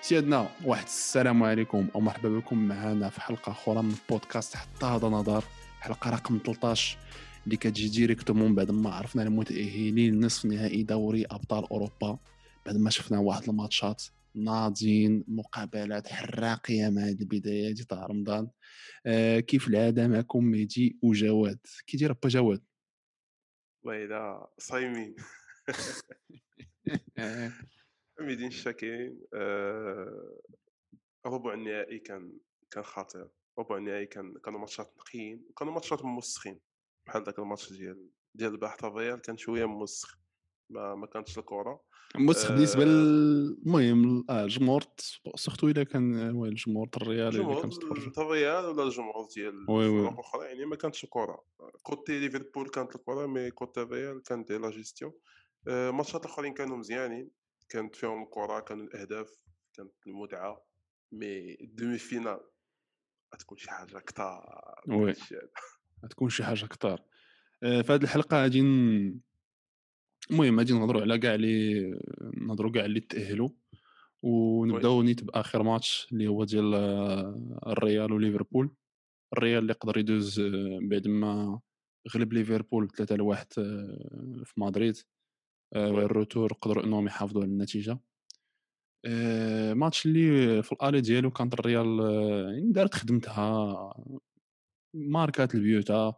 سيادنا واحد السلام عليكم ومرحبا بكم معنا في حلقة أخرى من بودكاست حتى هذا نظر حلقة رقم 13 اللي كتجي directement بعد ما عرفنا المتأهلين لنصف نهائي دوري أبطال أوروبا بعد ما شفنا واحد الماتشات ناضين مقابلات حراقية مع هذه البدايات تاع رمضان. آه كيف العادة معكم مهدي وجواد؟ كي داير با جواد؟ ويلا صايمين. ميدين الشاكين آه، ربع النهائي كان كان خطير. ربع النهائي كان كانوا ماتشات نقيين وكانوا ماتشات موسخين. بحال داك الماتش ديال ديال البحث الريال كان شوية موسخ ما ما كانتش الكرة. موسخ بالنسبة المهم آه الجمهور surtout إلا كان هو الجمهور الريال اللي كان تفرج الريال ولا الجمهور ديال الفرق الاخرى يعني ما كانتش الكرة. côté ليفربول كانت الكرة mais côté الريال كانت لا جيستيون. آه، ماتشات الأخرين كانوا مزيانين. كانت فيهم الكره كانوا الأهداف كانت المتعة mais demi-finale غتكون شي حاجة كثار oui. غتكون شي حاجة كثار آه، في هذه الحلقة غادي المهم غادي نهضروا على كاع اللي نهضروا كاع اللي تاهلوا ونبداو نيت بآخر ماتش اللي هو ديال آه، الريال وليفربول. الريال اللي قدر يدوز آه، بعد ما غلب ليفربول 3 لواحد في مدريد. ال retour قدروا إنهم يحافظوا على النتيجة. ماتش اللي في ال aller ديالو كانت الريال يعني دارت خدمتها ماركات البيوتا.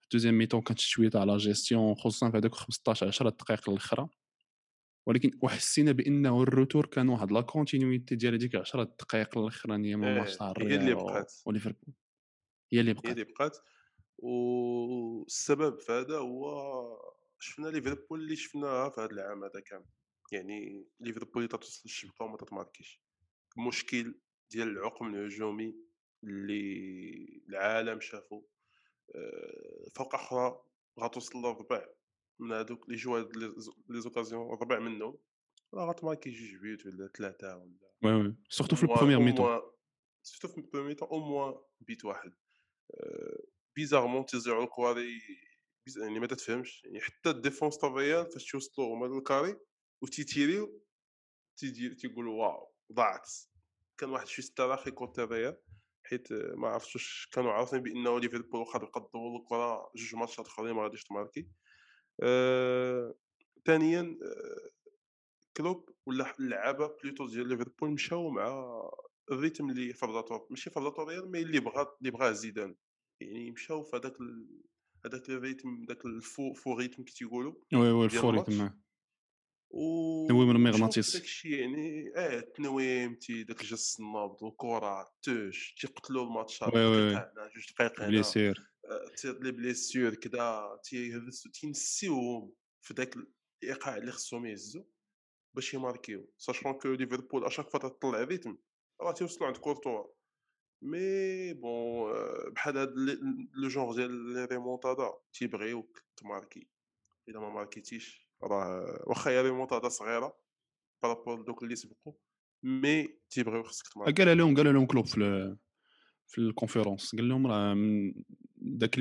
في ال deuxième mi-temps كانت شوية على جيستيون خصوصا في هذوك 15 10 دقائق الاخرى ولكن وحسينا بأنه ال retour كان واحد la continuité ديال هذيك 10 دقائق الاخرانيه من ماتش تاع الريال هي اللي بقات. وليفربول. هي اللي بقات هي اللي بقات. والسبب في هذا هو شفنا ليفربول اللي شفناها في هذا العام هذا كامل. يعني ليفربول تتوصل للشبكه وما تتماركيش. المشكل ديال العقم الهجومي اللي العالم شافو آه، فوق أخرى غتوصل للربع من هذوك لي جوا لي زوكازيون ربع منهم. راه غتماركي جوج بيوت ولا ثلاثة ولا oui oui. surtout في ال première mi-temps surtout في ال première mi-temps au moins بيت واحد. bizarrement تيزيعو الكواري يعني ما تفهمش يعني حتى ال défense الريال فاش توصلوا هما لل carré وتيتيريو تيدير تيقولوا واو ضاعت. كان واحد شي استراخي côté الريال حيت ما عرفتش واش كانوا عارفين بأنه ليفربول تبقى تدور الكرة جوج ماتشات آخرين ما غاديش تماركي. آه... ثانيا آه... كلوب ولا اللعابة plutôt ديال ليفربول مشاو مع ال rythme اللي فرضاتو ماشي فرضاتو الريال mais اللي بغا اللي بغاه زيدان. يعني مشاو في هذاك هذاك ال rythme داك ال faux faux rythme كي تيقولوا oui oui ال faux rythme و تنويم المغناطيس داكشي يعني آه التنويم تي داك الجس النبض والكره ال touche تيقتلوا الماتشات oui oui جوج دقائق هنا blessure. les blessures كذا تيهزوا تينسيوهم في ذاك الإيقاع اللي خصهم يهزوا باش يماركيو. sachant que ليفربول à chaque fois تطلع ال rythme راه تيوصلوا عند كورتوا. mais bon بحال هاد le genre ديال les remontadas تيبغيوك تماركي الا ما ماركيتيش راه واخا هي ريمونتادا صغيره par rapport دوك اللي سبقوا mais تيبغيو خصك تماركي قال لهم قال لهم كلوب في في ال conférence قال لهم راه داك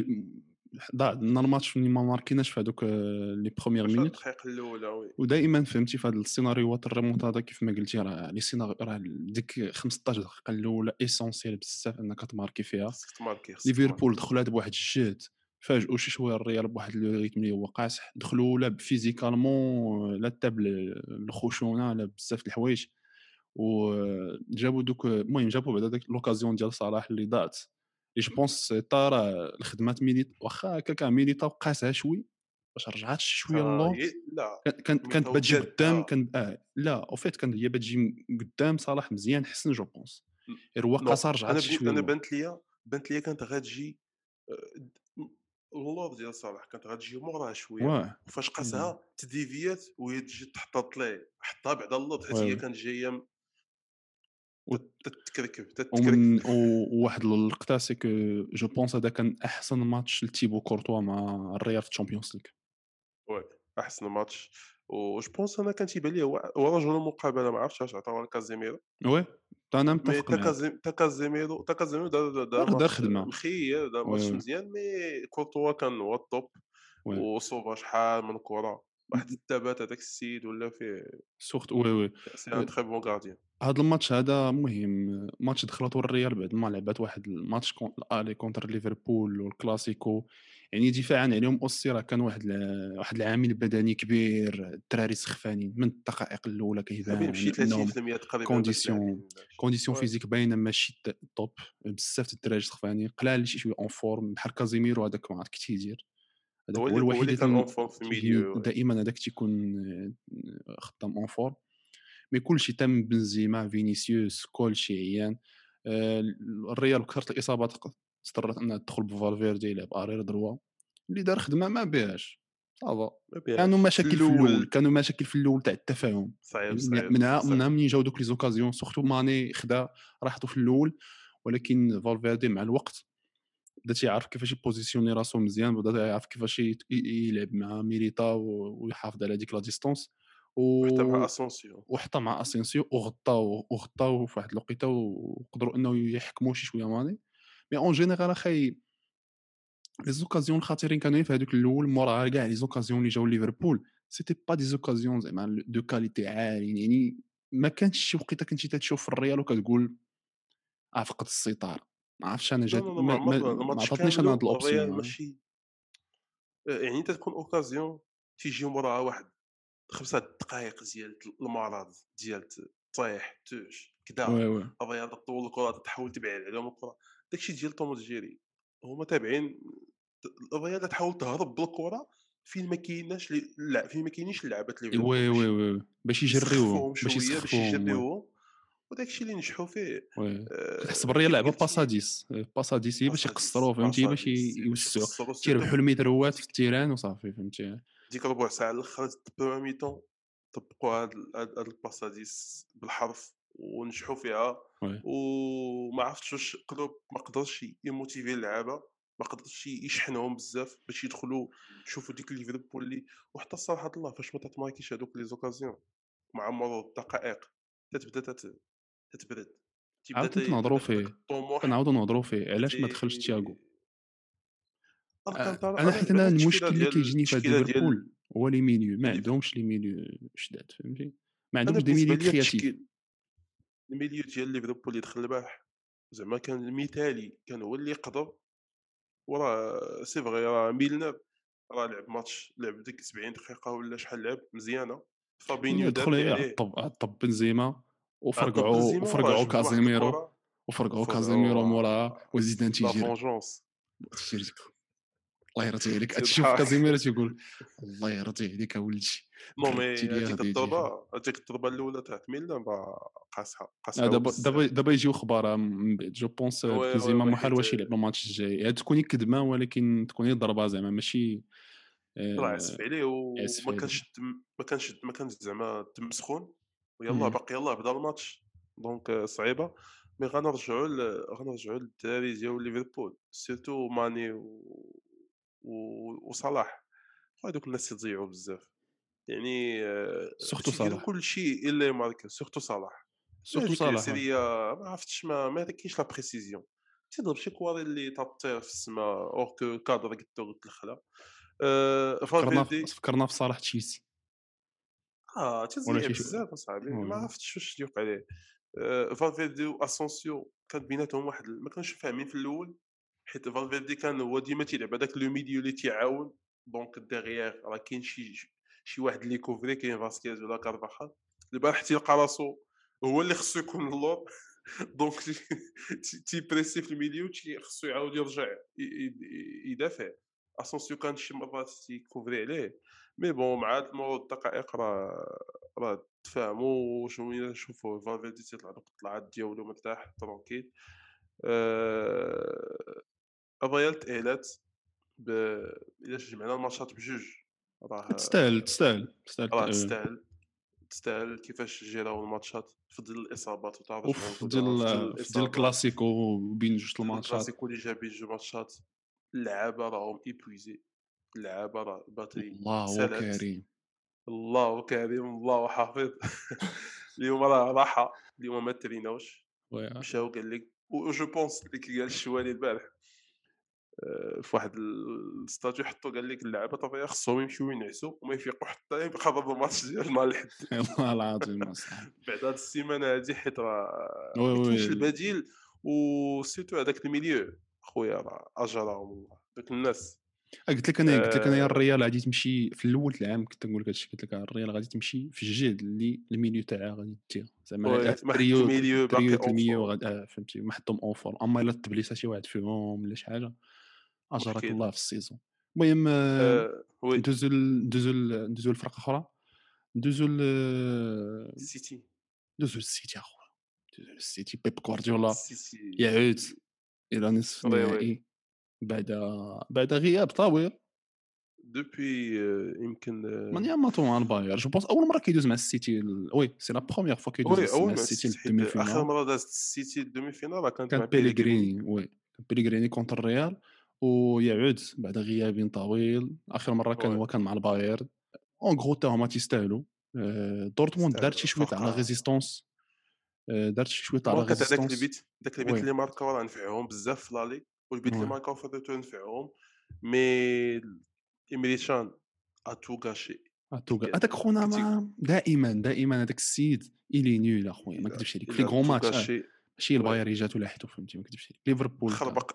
ضاع لنا الماتش اللي ما ماركيناش في هذوك les premières minutes الدقائق الأولى oui. ودائما فهمتي في هذا السيناريوهات الريمونتادا كيف ما قلتي راه les scénarios راه ديك 15 دقيقة الأولى essentiel بزاف إنك تماركي فيها. خصك تماركي ليفربول دخلات بواحد الجهد فاجئوا شي شوية الريال بواحد le rythme اللي هو قاصح دخلوا لا physiquement لا تاب الخشونة لا بزاف د الحوايج. وجابوا دوك المهم جابوا بعدا داك لوكازيون ديال صلاح اللي ضاعت لي جو بونس راه الخدمات ميليت واخا هكاك ميليتا قاسها شوي باش رجعات شوية اللور لا كانت كانت بتجي قدام كان آه لا أو فيت كانت هي بتجي قدام صلاح مزيان حسن جو بونس هو قاصر رجعات شوية أنا بانت ليا بانت ليا كانت غتجي اللور ديال صلاح كانت غتجي موراه شوية وفاش قاسها تديفيات وهي تجي تحطط ليه حطها بعدا اللور حيت هي كانت جاية تتكركب. تتكركب وواحد اللقطه c'est que je pense هذا كان أحسن ماتش لتيبو كورتوا مع الريال في الشامبيونز ليغ oui أحسن ماتش و je pense أنا كان تيبان لي هو رجل المقابلة ما عرفتش واش عطاوها لكازيميرو oui أنا متفق معاك. تا كازيميرو تا كازيميرو دار دار خدمة. مخير دار ماتش مزيان mais كورتوا كان au top و sauva شحال من كره واحد الثبات هذاك السيد ولا فيه surtout oui oui. c'est un très bon gardien. هاد الماتش هذا مهم. ماتش دخلته الريال بعد ما لعبات واحد الماتش كون l'aller contre ليفربول والكلاسيكو. يعني دفاعا عليهم aussi راه كان واحد واحد العامل بدني كبير الدراري سخفانين من الدقائق الأولى كيبان شي 30% تقريبا condition condition physique باينة ماشي top بزاف الدراري سخفانين. قلال شي شوية en forme بحال كازيميرو هذاك ما عرفت كي تيدير هو الوحيد اللي كان en forme في ال milieu دائما هذاك تيكون خدام en forme mais كلشي تم بنزيما فينيسيوس كلشي عيان آه، الريال بكثره الإصابات اضطرت إنها تدخل بفالفيردي يلعب arrière droit. اللي دار خدمة ما بهاش ça va. كانوا مشاكل في الأول كانوا مشاكل في الأول تاع التفاهم. صعيب صعيب منها منها منين جاو دوك les occasions surtout ماني خدا راحته في الأول. ولكن فالفيردي مع الوقت بدا تيعرف كيفاش ي positionner راسو مزيان بدا يعرف كيفاش يلعب مع ميليتا ويحافظ على ديك la distance. و... وحتى مع اسونسيو وحتى مع اسونسيو وغطاو وغطاو في واحد الوقيته وقدروا إنه يحكموا شي شوية ماني mais en général أخي les occasions الخطيرين كانوا في هذوك الأول مورا كاع les occasions اللي جاو ليفربول. c'était pas des occasions زعما de qualité عاليين يعني ما كانش شي وقيته كنتي تشوف الريال وكتقول آه فقد السيطرة. ما عرفتش أنا جات ما, ما, ما عطاتنيش أنا هاد الاوبسيون ماشي. يعني أنت تكون اوكازيون تيجي موراها واحد خمسة دقائق ديال المرض ديال طيح توش كدا الرياضه طول الكرة تحاول تبعد عليهم الكرة. داكشي ديال توم جيري هما تابعين الرياضه تحاول تهرب بالكرة فين ما كايناش لا فين ما كاينينش اللعبات اللي وي oui oui باش يجريوهم باش يجريوهم وداك الشيء اللي نجحوا فيه. كتحس بالريال لعبه باساديس باساديس هي باش يقصروا فهمتي؟ باش يوسعوا تيربحوا الميتروات في ال terrain وصافي فهمتي؟ ديك ربع ساعة الآخر première mi-temps طبقوا هاد هاد ال passe à dix بالحرف ونجحوا فيها. وما عرفتش واش كلوب ما قدرش ي motiver اللعابة ما قدرش يشحنهم بزاف باش يدخلوا يشوفوا ديك ليفربول اللي وحتى الصراحه الله فاش ما تتماركيش هذوك les occasions مع مرور الدقائق تتبدا تتبرد. عاود نهضروا فيه كنعاودوا نهضروا فيه علاش ما دخلش تياغو أنا حيت أنا المشكل اللي كيجيني في ليفربول هو les milieux ما عندهمش les milieux شداد فهمتي ما عندهمش des milieux créatifs. ال milieu ديال ليفربول اللي دخل البارح زعما كان المثالي كان هو اللي يقدر وراه c'est vrai راه ميلنر راه لعب ماتش لعب ديك 70 دقيقة ولا شحال لعب مزيانة. فابينيو دخل عليه. طب طب بنزيما. وفرقعوا وفرقعوا كازيميرو وفرقعوا كازيميرو موراها وزيدان تيجي الله يرضي عليك. تشوف كازيميرو تيقول الله يرضي عليك اولدي non mais هذيك الضربة هذيك الضربة الأولى تاع ميلنر قاسها قاسها دابا دابا دابا يجيو أخبار من بعد. je pense بنزيما محال واش يلعب الماتش الجاي. تكون كدمة ولكن تكون ضربة زعما ماشي راه عفس عليه وما كانش ما كانش ما كانش زعما تم سخون. ويلا باقي يلا بدأ الماتش. donc صعيبة. mais غنرجعوا غنرجعوا للدراري ديال ليفربول surtout ماني و... و... وصلاح. هذوك الناس تضيعوا بزاف. يعني surtout صلاح. كل شيء إلا يمارك surtout صلاح. surtout صلاح سيريا ما عرفتش ما ما كاينش la précision. تيضرب شي كواري اللي تطير في السماء hors cadre قلت الخلا. أه فكرنا فكرنا في صلاح تشيلسي. آه تيضيع بزاف اصاحبي ما عرفتش واش يوقع عليه فالفيردي واسونسيو كان بيناتهم واحد ما كانوش فاهمين في الأول حيت فالفيردي كان هو ديما تيلعب هذاك le milieu اللي تيعاون donc derrière راه كاين شي شي واحد اللي couvrait كاين فاسكيز ولا كارفاخال البارح تيلقى راسو هو اللي خصو يكون اللور donc تي presser في ال milieu خصو يعاود يرجع يدافع اسونسيو كان شي مرات تي couvrir عليه mais bon مع هاد مرور الدقائق راه راه تفاهموا شوية شوفوا فالفيردي تيطلع دوك الطلعات ديالو مرتاح tranquille أه... الريال تأهلات ب... إلا جمعنا الماتشات بجوج راه تستاهل تستاهل تستاهل راه تستاهل تستاهل كيفاش جيراو الماتشات في ظل الإصابات وتعرف في ظل في ظل الكلاسيكو بين جوج الماتشات. الكلاسيكو اللي جا بين جوج ماتشات اللعابة راهم épuisés اللعابه راه batterie الله كريم الله كريم الله حافظ. اليوم راه راحه اليوم ما تريناوش. مشاو قال لك و je pense اللي قال الشوالي البارح. آآ في واحد ال statut حطّوا قال لك اللعابة طبيعي خصهم يمشيو ينعسوا وما يفيقوا حتى يقرب الماتش ديال نهار الأحد والله العظيم بعد هاد السيمانة هادي حيت راه كاينش البديل؟ و surtout هذاك ال milieu. خويا راه أجرهم الله. دوك الناس قلت لك أنا قلت لك انايا آآ الريال غادي تمشي في الأول العام كنت نقول لك هادشي قلت لك الريال غادي تمشي في الجهد اللي ال milieu تاعها غادي دير زعما آه، ال milieu forme غادي آه فهمتي ما حطهم اون فورم أما إلا تبليسا شي واحد فيهم ولا شي حاجة اجرك الله في السيزون. المهم آه، ندوزو ندوزو ندوزو لفرقة أخرى. ندوزو السيتي ندوزو للسيتي أخويا. ندوزو للسيتي. بيب جوارديولا. السيتي يعود إلى نصف النهائي. بعد بعد غياب طويل دوبوي يمكن من ياماتو مع الباير جو بونس أول مرة كيدوز مع السيتي ال- وي سي لا بروميير فوا كيدوز مع السيتي آخر فينال مرة داز السيتي الدومي فينال كانت مع بيليغريني وي بيليغريني كونتر الريال ويعود بعد غياب طويل. آخر مرة كان هو كان مع الباير اون غرو تا هما تيستاهلوا آه، دورتموند دارت شي شوية على ريزيستونس دارت شي شوية على ريزيستونس البيت داك البيت اللي ماركاو راه نفعهم بزاف في لالي وي ماركاو في الريتور نفعهم مي إيميلي شان ا تو غاشي كي هذاك خونا كنتي ما دائما دائما هذاك السيد الي نول اخويا ما نكذبش عليك في لي تو ماتش ماشي وي الباير جاتو لاحتو فهمتي ما نكذبش عليك ليفربول خربق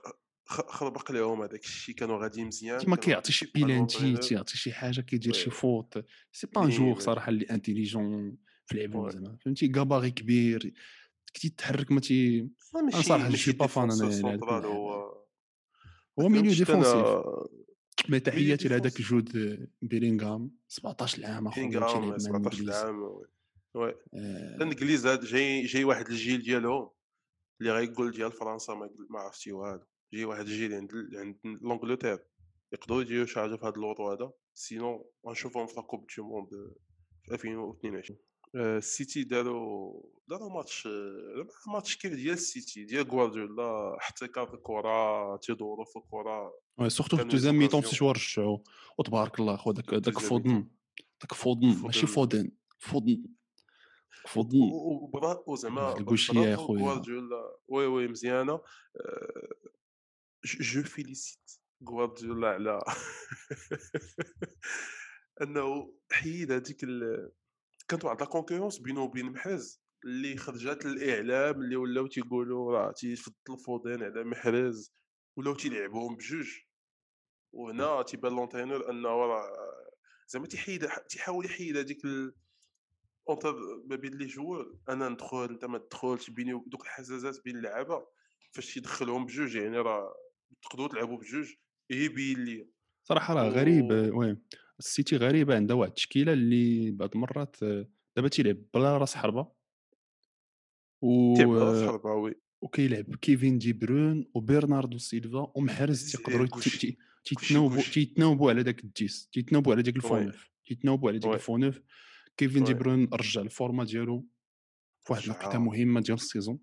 خربق لهم هذاك الشيء كانوا غاديين مزيان كانوا كيعطي شي غادي بيلانتي تيعطي شي حاجة كيدير شي فوت سي با جوغ صراحة اللي انتيليجون في لعبه زعما فهمتي كاباري كبير كي تتحرك ما تي صراحة جو ماشي با فان أنا هو ميليو ديفونسيف. mais تحياتي لهذاك جود بيلينغهام 17 عام أخويا ومشى بيلينغهام يلعب مع 17 الإنجليز. عام oui oui. آه، الإنجليز جاي جاي واحد الجيل ديالهم اللي غايقول ديال فرنسا ما عرفتي والو جاي واحد الجيل عند عند l'Angleterre يقدروا يديروا شي حاجة في هذا l'Euro هذا sinon غنشوفهم في la coupe du monde في 2022 آه، السيتي داروا داروا ماتش آه، ماتش كيف ديال السيتي ديال غوارديولا احتكار الكرة تيدوروا في الكرة surtout في ال deuxième mi-temps occasions مشيو رجعوا وتبارك الله خو داك داك فودن. داك فودن ماشي فودن. فودن. فودن. وبرا وزعما ال coaché يا خويا غوارديولا. oui oui مزيانة. آه، je je félicite غوارديولا على أنه حيد هذيك. كانت واحد la concurrence بينه وبين محرز اللي خرجت للإعلام اللي ولاو تيقولوا راه تيفضل فودين على محرز ولاو تيلعبوهم بجوج. وهنا تيبان l'entraîneur أنه راه زعما تيحيد تيحاول يحيد هذيك ال... entre ما بين les joueurs. أنا ندخل أنت ما تدخلش بيني دوك الحزازات بين اللعابة فاش يدخلهم بجوج يعني راه تقدروا تلعبوا بجوج. يبين لي. صراحة راه غريب و oui. السيتي غريبة عندها واحد التشكيلة اللي بعض المرات آه، دابا تيلعب بلا راس حربة. و تيعمل راس آه، حربة وي. وكيلعب كيفين دي برون وبرناردو سيلفا ومحرز تيقدروا تيتناوبوا تيتناوبوا على داك الديس تيتناوبوا على داك الفونوف تيتناوبوا على ديك وي الفونوف كيفين دي برون رجع الفورما ديالو في واحد الوقيته مهمة ديال السيزون.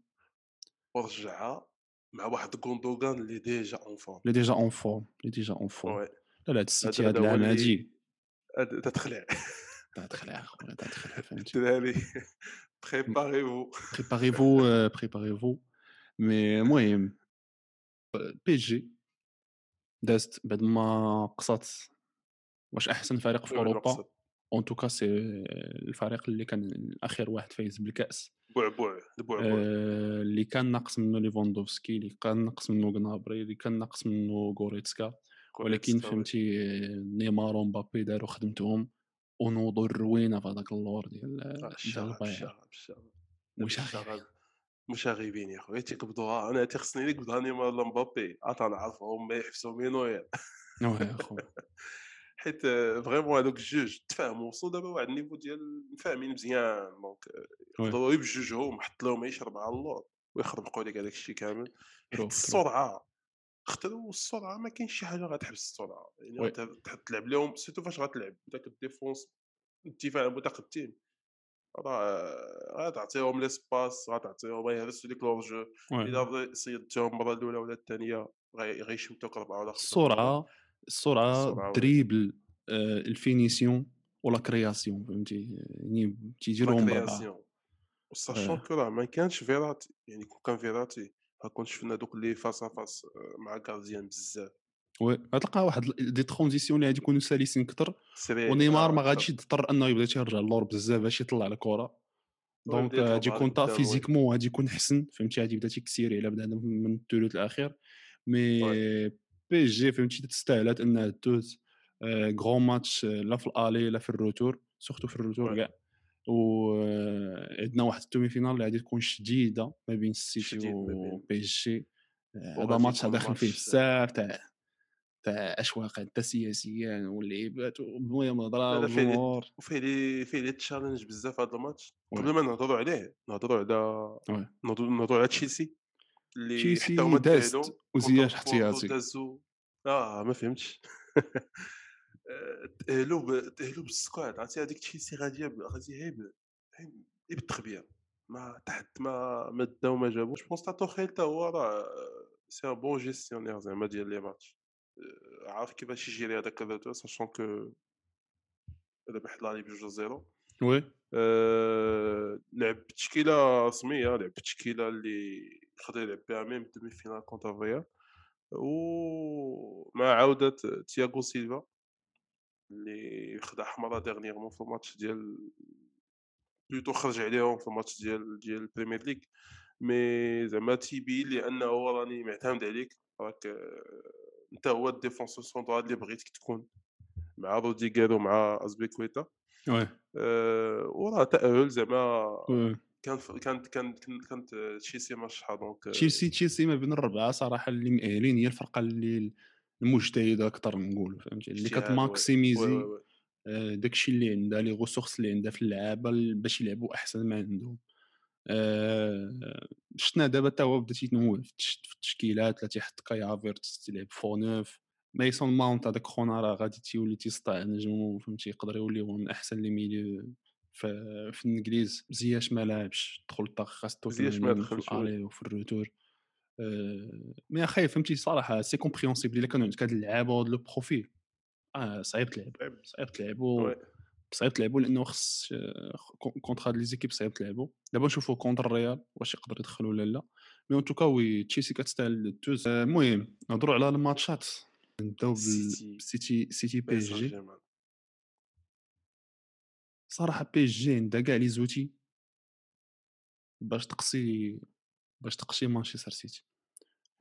ورجعها مع واحد غوندوغان اللي ديجا اون فورم. اللي ديجا اون فورم اللي ديجا اون فورم. لا لا هاد السيتي هاد العام هادي تتخلع تا تخلع خويا تا تخلع فهمتي بريباريفو بريباريفو بريباريفو مي المهم بي جي دازت بعد ما قصات واش أحسن فريق في أوروبا؟ اون توكا سي الفريق اللي كان الاخير واحد فايز بالكأس. بعبع البعبع آه، اللي كان ناقص منه ليفاندوفسكي اللي كان ناقص منه غنابري اللي كان ناقص منه غوريتسكا ولكن فهمتي آه، نيمار ومبابي داروا خدمتهم ونوضوا الروينه في هذاك اللور ديال آه، الشغب الشغب مشاغبين يا خويا تيقبضوها. أنا تيخصني قبضها نيمار ولا مبابي؟ عاد نعرفهم ما يحبسوا مينويل واه خويا. حيت vraiment هذوك الجوج تفاهموا وصلوا دابا واحد ال niveau ديال مفاهمين مزيان. donc oui يقدروا غير بجوجهم حط لهم شربعه على اللور ويخربقوا لك هذاك الشيء كامل. حيت السرعة اختاروا السرعه ما كاينش شي حاجة غتحبس السرعه يعني تحط تلعب لهم surtout فاش غتلعب. داك ال défense الدفاع المتقدم. راه غتعطيهم l'espace غتعطيهم غيهرسوا ديك لورجو إلا صيدتهم المره الأولى ولا الثانية غي- غيشمتوك اربعه ولا خمسه السرعه السرعه ال dribble آه، ال finition و la création فهمتي؟ يعني بربعه création. وساشون آه. كو راه ما كانش فيراتي. يعني كون كان فيراتي كنت شفنا دوك اللي فاس فاس مع كارديان بزاف. وي غتلقى واحد دي ترونزيسيون اللي غادي كتر سريع ونيمار آه ما غاديش يضطر أنه يبدا تيرجع للور بزاف باش يطلع الكرة. دونك ويبدا غادي يكون فيزيكمون غادي يكون احسن فهمتي؟ غادي يبدا تيكسيري على بنادم من الثلث الأخير. مي بي جي فهمتي؟ تستاهلات انها دوز غران ماتش لا في الآلي لا في الروتور سورتو في الروتور كاع. و آه، عندنا واحد ال demi-finale اللي غادي تكون شديدة ما بين السيتي شديد ما و بين PSG. هذا وغادي ماتش داخل فيه بزاف تاع تاع اشواق حتى سياسيا واللعيبات المهم الهضره والجمهور وفيه les فيه les challenges بزاف هذا الماتش. قبل ما نهضروا عليه نهضروا على نهضروا على تشيلسي اللي حتى تشيلسي هما دازت تأهلوا وزياش احتياطي. آه ما فهمتش. تأهلوا ب- تأهلوا بال squad عرفتي؟ هذيك تشيلسي غادية غادي غير ب- غير بالتخبيه ما تحت ما ما داو ما جابوش. بونس تاع توخيل تا هو راه c'est un bon gestionnaire زعما ديال les matchs. آه، عارف كيفاش يجيري هذاك ال retour sachant que ربح l'aller بجوج zéro oui. آه، لعب بتشكيلة رسمية لعب بتشكيلة اللي يقدر يلعب بها même demi-finale contre فيا ومع عودة تياغو سيلفا. اللي خدا حمراء dernièrement في الماتش ديال بلوتو خرج عليهم في الماتش ديال ديال البريمير ليغ mais زعما تيبين لي انه راني معتمد عليك راك آه، أنت هو ال défenseur central اللي بغيتك تكون. مع روديغير ومع أزبيكويتا. oui أه وراه تأهل زعما كانت كانت كانت كانت تشيلسي مرشحه donc آه، تشيلسي تشيلسي ما بين الربعة صراحة اللي مأهلين هي الفرقة اللي المجتهده أكثر نقولوا فهمتي؟ اللي كتماكسيميزي آه، داكشي اللي عندها les ressources اللي عندها في اللعابة ال- باش يلعبوا أحسن ما عندهم. آه، شفنا دابا تا هو بدا تيتنوع في التش- في التشكيلات لا تيحط كاي هافيرتس تيلعب faux neuf ميسون ماونت هذاك خونا راه غادي تيولي تيسطع نجم فهمتي؟ يقدر يولي هو من أحسن les milieux في, في الإنجليز. زياش ما لعبش دخل طاق خاص زياش ما دخلش l'aller وفي ال retour. mais اخاي فهمتي صراحة c'est compréhensible إلا كانوا عندك هاد اللعابة وهاد le profil آه صعيب تلعب لعب صعيب تلعبوا oui. صعيب تلعبوا لأنه خص آه، con- contre هاد les équipes صعيب تلعبوا دابا نشوفوا contre الريال واش يقدر يدخل ولا لا. mais en tout cas oui تشيلسي كتستاهل الدوز آه، المهم نهضروا على الماتشات. نبداو سيتي بالسيتي سيتي بي اس جي صراحة بي اس جي عندها كاع les outils باش تقصي باش تقصي مانشستر سيتي.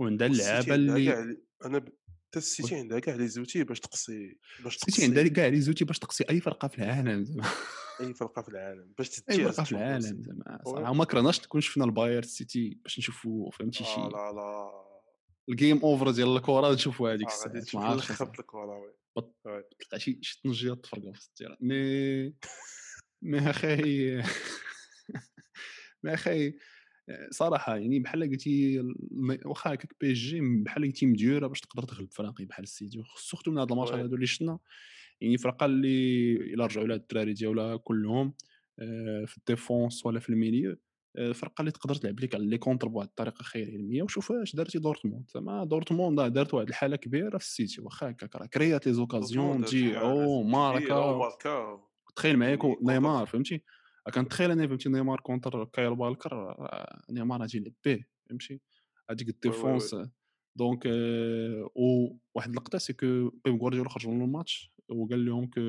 وعندها اللعابة اللي أنا ب... حتى السيتي عندها كاع les outils باش تقصي باش السيتي عندها تقصي. كاع les outils باش تقصي أي فرقة في العالم زعما. أي فرقة في العالم باش أي تتجاز فرقة في العالم زعما. صراحة ما كرهناش نكون شفنا الباير السيتي باش نشوفوا فهمتي آه شي؟ لا لا. ال game over ديال الكره نشوفوا هذيك الساعات تشوف ما عرفتش خبط الكره oui. تلقى شي شي تنجيات تفرقوا في ال terrain mais mais أخي mais أخي صراحة يعني بحال قلتي واخا هكاك بي إس جي بحال قلتي مديورة باش تقدر تغلب فرق بحال السيتي surtout من هاد الماتشات oui. هادو اللي شفنا يعني فرقة اللي الا رجعوا لها الدراري ديالها كلهم آه، في ال défense ولا في ال milieu آه، فرقة اللي تقدر تلعب لك على les contres بواحد الطريقة خير علميه وشوف اش دارتي دورتموند. زعما دورتموند راه دارت واحد الحالة كبيرة في السيتي واخا هكاك راه كريات les occasions كبيرة ماركا تخيل معايا يعني نيمار فهمتي؟ كنت تخيل أنا فهمتي نيمار contre كايل والكر آه، نيمار غادي يلعب به فهمتي هذيك ال défense donc آه، وواحد اللقطة c'est que بيب غوارديولا خرجوا من الماتش وقال لهم que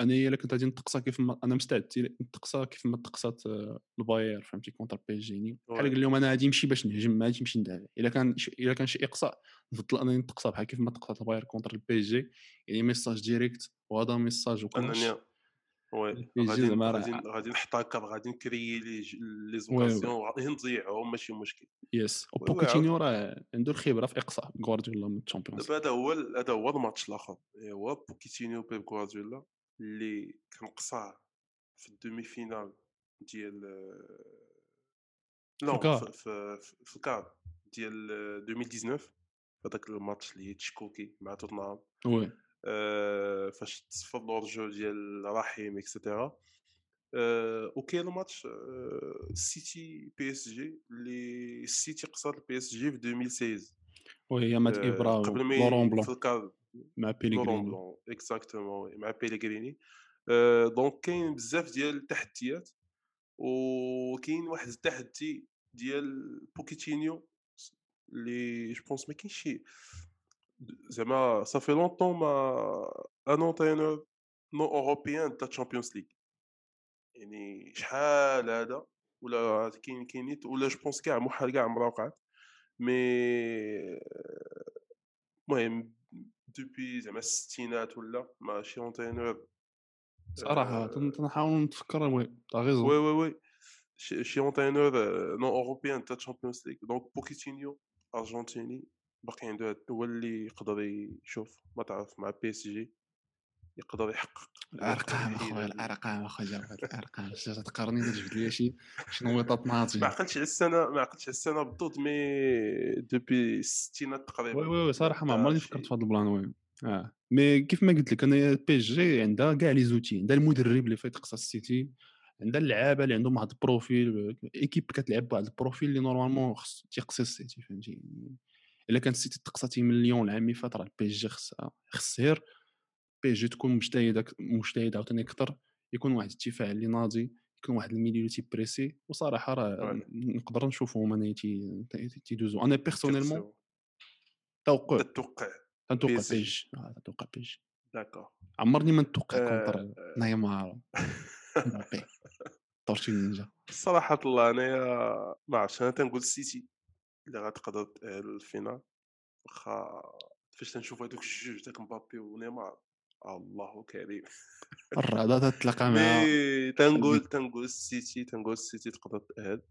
أنا الا كنت غادي نتقصى كيف ما أنا مستعد نتقصى كيف ما تقصات آه، الباير فهمتي؟ contre بي إس جي يعني بحال قال لهم أنا غادي نمشي باش نهجم ما غاديش نمشي ندافع. إلا كان إلا كان شي إقصاء نفضل أنني نتقصى بحال كيف ما تقصات الباير contre البي جي يعني message direct وهذا message وكلش oui غادي غادي غادي نحتكر غادي نكريي les occasions وغادي نضيعهم ماشي مشكل. yes. وبوكيتينيو راه عنده الخبرة في إقصاء غوارديولا من الشامبيونز. دابا هذا هو هذا هو الماتش الآخر. هو بوكيتينيو بيب غوارديولا اللي كان قصاه في ال demi-finale ديال في في, في في ال quart ديال 2019 هذاك الماتش اللي تشكوكي مع توتنهام. oui. آه، فاش تصفر l'hors-jeu ديال رحيم et cetera آه، وكاين الماتش آه، السيتي بي اس جي اللي السيتي قصاد البي اس جي في 2016 وهي مات ابرا قبل ما لورون بلون مع بيليغريني exactement مع بيليغريني donc كاين بزاف ديال التحديات وكاين واحد التحدي ديال بوكيتينيو اللي je pense ما كاينش شي زعما صافي longtemps ما un entraîneur non européen تا تشامبيونز ليغ يعني شحال هذا ولا كاين كاين نيت ولا je pense كاع محال كاع عمرها وقعت mais المهم depuis زعما الستينات ولا ماشي entraîneur صراحة تنحاول نتفكر oui t'as raison oui oui oui شي شي entraîneur non européen تا تشامبيونز ليغ donc بوكيتينيو ارجنتيني باقي عنده هاد هو اللي يقدر يشوف ما تعرف مع بي إس جي يقدر يحقق الارقام أخويا الأرقام أخويا الارقام تقارني تجبد لي شي شي نويطات ناضي ما عقلتش على السنة ما عقلتش على السنة بالضبط mais depuis الستينات تقريبا oui oui صراحة ما عمرني فكرت في هذا ال plan oui. آه. mais كيف ما قلت لك أنا بي إس جي عندها كاع les outils عندها المدرب اللي فايت قصه السيتي عندها اللعابة اللي عندهم واحد ال profil équipe كتلعب بواحد ال profil اللي normalement خص تيقصي السيتي فهمتي؟ إلا كانت السيتي تقصى من ليون العام اللي فات راه البي إس جي خصها خص غير بي جي تكون مجتهد مجتهد عاوتاني أكثر يكون واحد الدفاع اللي ناضي يكون واحد ال milieu اللي تيبريسي وصراحة راه نقدر نشوفهم أنا تيدوزو أنا personnellement توقع تتوقع تنتوقع PSG. تنتوقع PSG. d'accord. عمرني ما نتوقع contre نيمار مبابي Tortues Ninja صراحة الله أنايا ما عرفتش أنا تنقول السيتي اللي غتقدر تاهل ال finale واخا فاش تنشوف هذوك الجوج داك مبابي ونيمار الله كريم الرعدة تتلاقى مع تنقول تنقول السيتي تنقول السيتي تقدر تأهل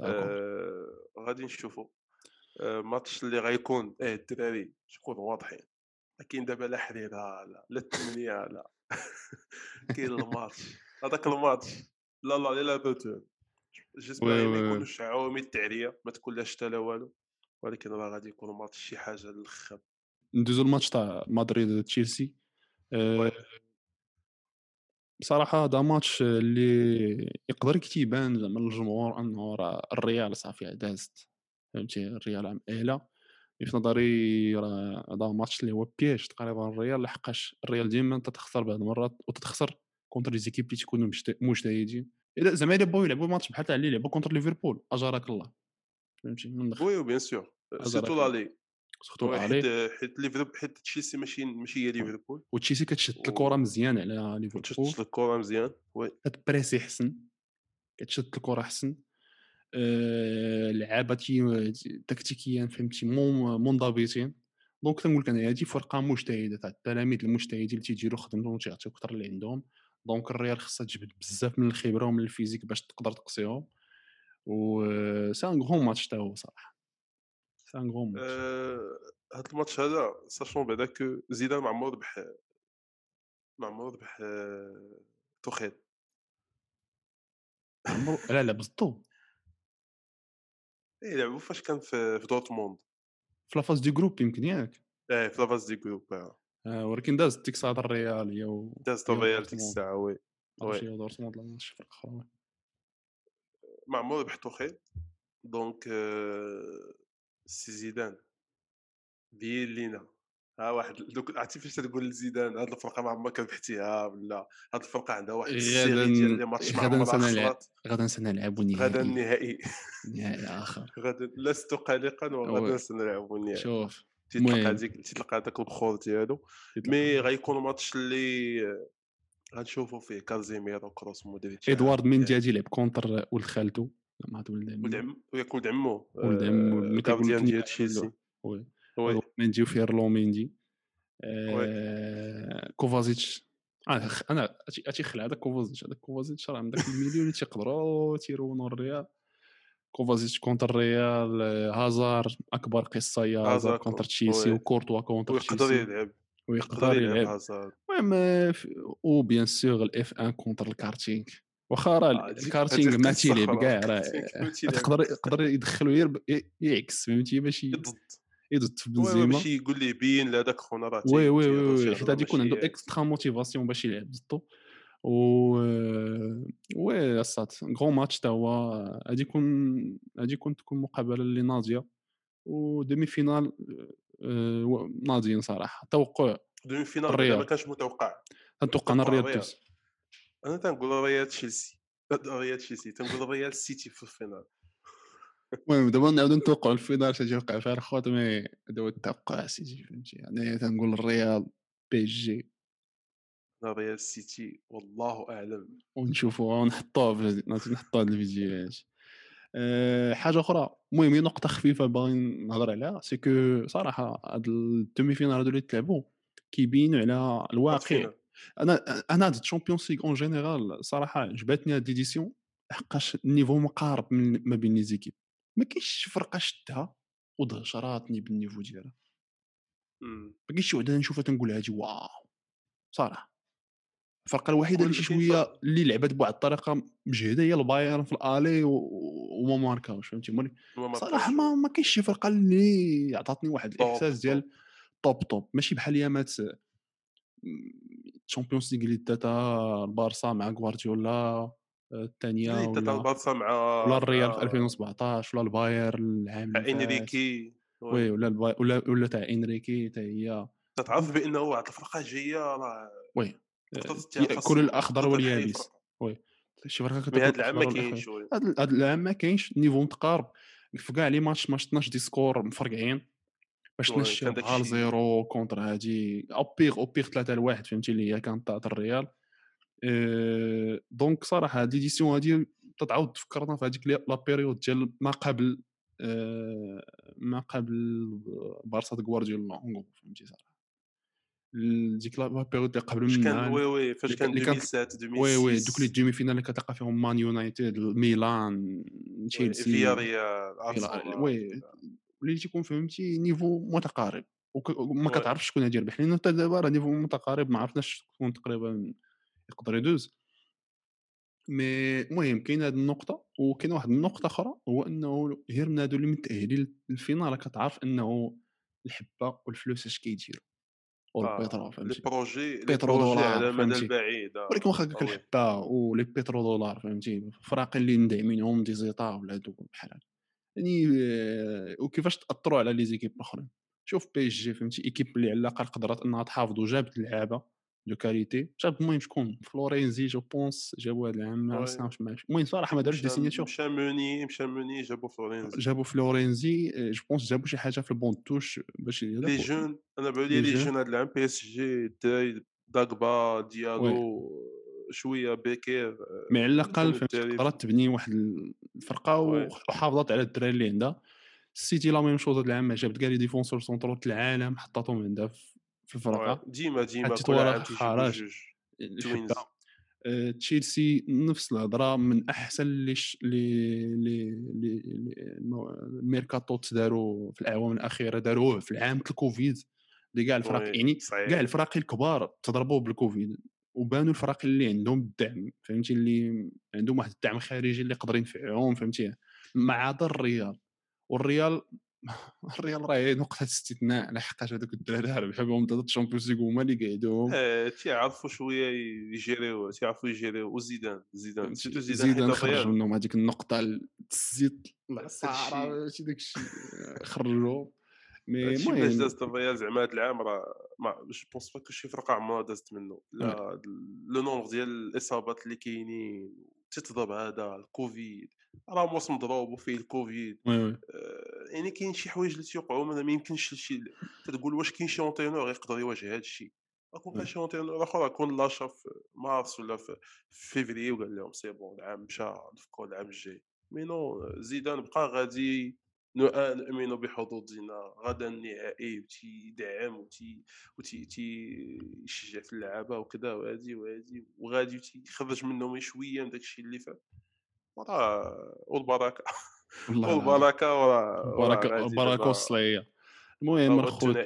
آه غادي نشوفوا آه ماتش اللي غيكون آه الدراري شكون واضحين كاين دابا لا حريره لا لا الثمانيه لا كاين الماتش هذاك الماتش لا لا لا بوتون جيسبر ما يكونوش عوامي التعريه ما تكون لا شتا لا والو ولكن راه غادي يكون ماتش شي حاجة للخب ندوزو الماتش تاع مدريد تشيلسي. أه بصراحة هذا ماتش اللي يقدر يبان زعما للجمهور أنه راه الريال صافي دازت فهمتي؟ الريال مأهله في نظري راه هذا ماتش اللي هو piège تقريبا الريال لحقاش الريال ديما تتخسر بعض المرات وتتخسر contre les équipes اللي تيكونوا مجتهدين. اذا زعما الا بغاو يلعبوا ماتش بحال تاع اللي لعبوا contre ليفربول. أجارك الله. فهمتي؟ من oui bien sûr surtout لالي surtout حيت حيت ليفربول حيت تشيلسي ماشي ماشي هي ليفربول. وتشيلسي كتشد الكرة مزيان على ليفربول. كتشد الكرة مزيان. oui. كتبريسي حسن. كتشد الكرة حسن. آه لعابة تكتيكيا فهمتي؟ منضبطين. donc تنقول لك أنا هذه فرقة مجتهدة تاع التلاميذ المجتهدين اللي تيديروا خدمتهم وتيعطيو أكثر اللي عندهم. donc الريال خصها تجبد بزاف من الخبرة ومن ال physique باش تقدر تقصيهم. و c'est un grand match تا هو صراحة c'est un grand match هاد الماتش هذا sachant بعدا que زيدان ما عمرو ربح ما عمرو ربح توخيل. عمرو لا لا بالضبط. اي لعبوا فاش كان في, في دورتموند. في la phase de groupes يمكن ياك. إيه في la phase de groupes ولكن داز ديك الساعة الريال هي و داز الريال ديك الساعة oui oui. دورتموند لا ماشي فرق أخرى ما عمرو ربح توخيل donc c'est زيدان. دير لينا. ها واحد دوك عرفتي فاش تقول لزيدان هاد الفرقة ما عمرك ربحتيها ولا هاد الفرقة عندها واحد ال série ديال les matchs ما غدا نلعب غدا نلعبوا نهائي غدا النهائي نهائي آخر. غدا لست قلقا وغدا سنلعبوا النهائي شوف. تلقى هذيك تلقى هذاك البخور ديالو. mais غيكون ماتش اللي غنشوفوا فيه. كازيميرو كروس مودريتش إدوارد ميندي غادي يلعب contre ولد خالته مع ولد عمو. وياك ولد عمو ولد عمو ال gardien ديال تشيلسي. oui. ميندي وفيرلان ميندي كوفازيتش. أنا اتي خلع هذاك كوفازيتش هذاك كوفازيتش راه عندك المليون اللي تيقدروا تيرونوا الريال. كوفازيتش contre الريال هازار أكبر قصة هازار contre تشيلسي وكورتوا contre تشيلسي. ويقدر يلعب ويقدر يلعب المهم و بيان سور الاف 1 كونتر الكارتينغ. واخا راه الكارتينغ ما تيلعب كاع راه. تقدر يقدر يدخلو يعكس فهمتي؟ ماشي يضد. في بنزيما ماشي يقول ليه بين لهذاك خونا راه وي وي وي حيت غادي يكون عنده اكسترا موتيفاسيون باش يلعب ضدو و وي الصات غون ماتش تا هو غادي يكون غادي يكون تكون مقابلة اللي ناضية. و demi-finales ناضيين صراحة. توقع. demi-finales ما كانش متوقع. نتوقع أنا الريال توس أنا تنقول الريال تشيلسي. الريال تشيلسي. تنقول الريال سيتي في ال finale. المهم دابا نعاودو نتوقعوا ال finale. اش غادي يوقع فيها الخوت mais هذا هو التوقع سيدي فهمتي؟ يعني تنقول الريال PSG. ريال سيتي والله أعلم. ونشوفوها ونحطوها هاد الفيديوهات أه حاجة أخرى. المهم نقطة خفيفة باغي نهضر عليها c'est que صراحة هاد ال demi-finales هادو اللي تلعبوا كيبينوا على الواقع. أنا أنا هاد الشامبيونز ليغ en général صراحة عجبتني هاد l'édition لحقاش ال niveau مقارب من ما بين les équipes. ما كاينش شي فرقة شدها ودهشراتني بال niveau ديالها. ما كاينش شي وحدة نشوفها تنقول هادي واو. صراحة. الفرقه الوحيده اللي شي شوية اللي لعبت بواحد الطريقة مجهده هي البايرن في ال aller وما ماركاوش فهمتي مولي صراحة ما, ما كاينش شي فرقه اللي عطاتني واحد الإحساس ديال top top ماشي بحال يامات تشامبيونز ليغ اللي داتها البارسا مع غوارديولا الثانية ولا البارسا مع ولا الريال في 2017 ولا الباير العام اللي إنريكي. oui. ولا ولا ولا تاع إنريكي حتى هي. تتعرف بأنه واحد الفرقة جاية راه oui. كل الأخضر واليابس. oui شي فرقه كتاكل هذا العام ما كاينش هذا العام ما كاينش ال niveau متقارب. في كاع les matchs ما شفناش des scores مفرقعين ما شفناش 4 0 contre هادي. أو بيغ أو بيغ 3 لواحد فهمتي اللي هي كانت تاع الريال. أه donc صراحة هاد l'édition هادي تتعاود تفكرنا في هذيك la période ديال ما قبل أه ما قبل بارسا غوارديولا فهمتي صراحة. ديك la période اللي قبل منها oui oui فاش كان 2007 2006 oui oui دوك les demi-finales اللي كتلقى فيهم مان يونايتد ميلان تشيلسي. فيا ريال oui اللي تيكون فهمتي niveau متقارب. وما كتعرفش شكون غادي يربح لأن حتى دابا راه niveau متقارب ما عرفناش شكون تقريبا يقدر يدوز. mais المهم كاين هذه النقطة وكاين واحد النقطة أخرى هو إنه غير من هادو اللي متأهلين لل finale كتعرف إنه الحبة والفلوس اش كيديروا والبترول فهمتي لي projet pétrodollar على المدى البعيد ولكن واخا هكاك الحبه و les pétrodollars فهمتي؟ فراق اللي ندعمينهم des états ولا هادو بحال يعني آه، وكيفاش تأثروا على les équipes الأخرين؟ شوف PSG فهمتي؟ équipe اللي على الأقل قدرت إنها تحافظ وجابت لعابة. de qualité جاب المهم شكون فلورينزي je pense جابوا هذا العام ما عرفناش المهم صراحة ما داروش des signatures مشى Meunier مشى Meunier جابوا فلورينزي جابوا فلورينزي je pense جابوا شي حاجة في ال banc de touche باش les jeunes أنا بالي les jeunes هذا العام PSG الدراري داغبا ديالو شوية بكير mais على الاقل قدرت تبني واحد الفرقه وحافظت على الدراري اللي عندها السيتي la même chose هذا العام جابت كاع les défenseurs centraux العالم حطاتهم عندها في الفرقة؟ ديما ديما كل عام حراج. آه، تشيلسي نفس الهضرة من أحسن اللي لي لي الميركاتو تداروا في الأعوام الأخيرة داروه في العام الكوفيد اللي كاع الفرق يعني كاع الفرق الكبار تضربوا بالكوفيد وبانوا الفرق اللي عندهم الدعم فهمتي؟ اللي عندهم واحد الدعم خارجي اللي يقدر ينفعهم فهمتي؟ ما عدا الريال. والريال الريال راه نقطة استثناء لحقاش هذوك الدراري ربحوا بهم ثلاثة الشامبيونز ليغ هما اللي قعدوهم آه تيعرفوا شوية يجيريو تيعرفوا يجيريو وزيدان زيدان زيدان زيدان خرج منهم هذيك النقطة الزيت العصاره ماشي داك الشيء خرجوا mais المهم دازت الريال زعما هذا العام راه ما je pense pas شي فرقة عمرها دازت منه. لا le nombre ديال الإصابات اللي كاينين تتضرب هذا الكوفيد. راه موسم مضروب وفيه الكوفيد. آه يعني كاين شي حوايج اللي تيوقعوا ما يمكنش شي تقول واش كاين شي entraîneur يقدر يواجه هذا الشيء أكون كان شي entraîneur آخر يكون لاشا في مارس ولا في فيفري وقال لهم c'est bon العام مشى نفكوا العام الجاي. mais non زيدان بقى غادي نؤمن بحظوظنا. غدا النهائي وتيدعم وتي وتي تيشجع في اللعابة وكذا وهذه وهذه وغادي تيخرج منهم شوية من داكشي اللي فات. وراه والبركه والبركه وراه والصليه المهم الخوت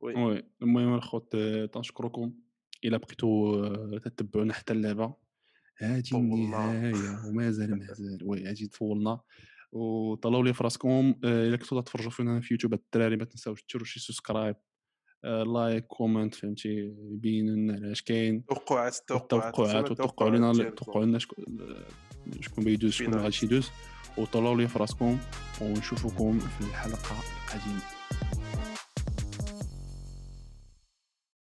oui. المهم الخوت تنشكركم. إلى بقيتوا تتبعونا حتى اللعبة. هذه النهاية ومازال مازال. oui هذه طولنا. وطلعوا لي في راسكم. آه، إلا كنتوا تفرجوا فينا في يوتيوب الدراري ما تنساوش ديروا شي subscribe. like comment فهمتي؟ يبين لنا اش كاين؟ توقعات توقعات. وتوقعوا لنا توقعوا لنا شكون بيدوز شكون غادي يدوز. وطلعوا لي في راسكم ونشوفكم في الحلقة القادمة.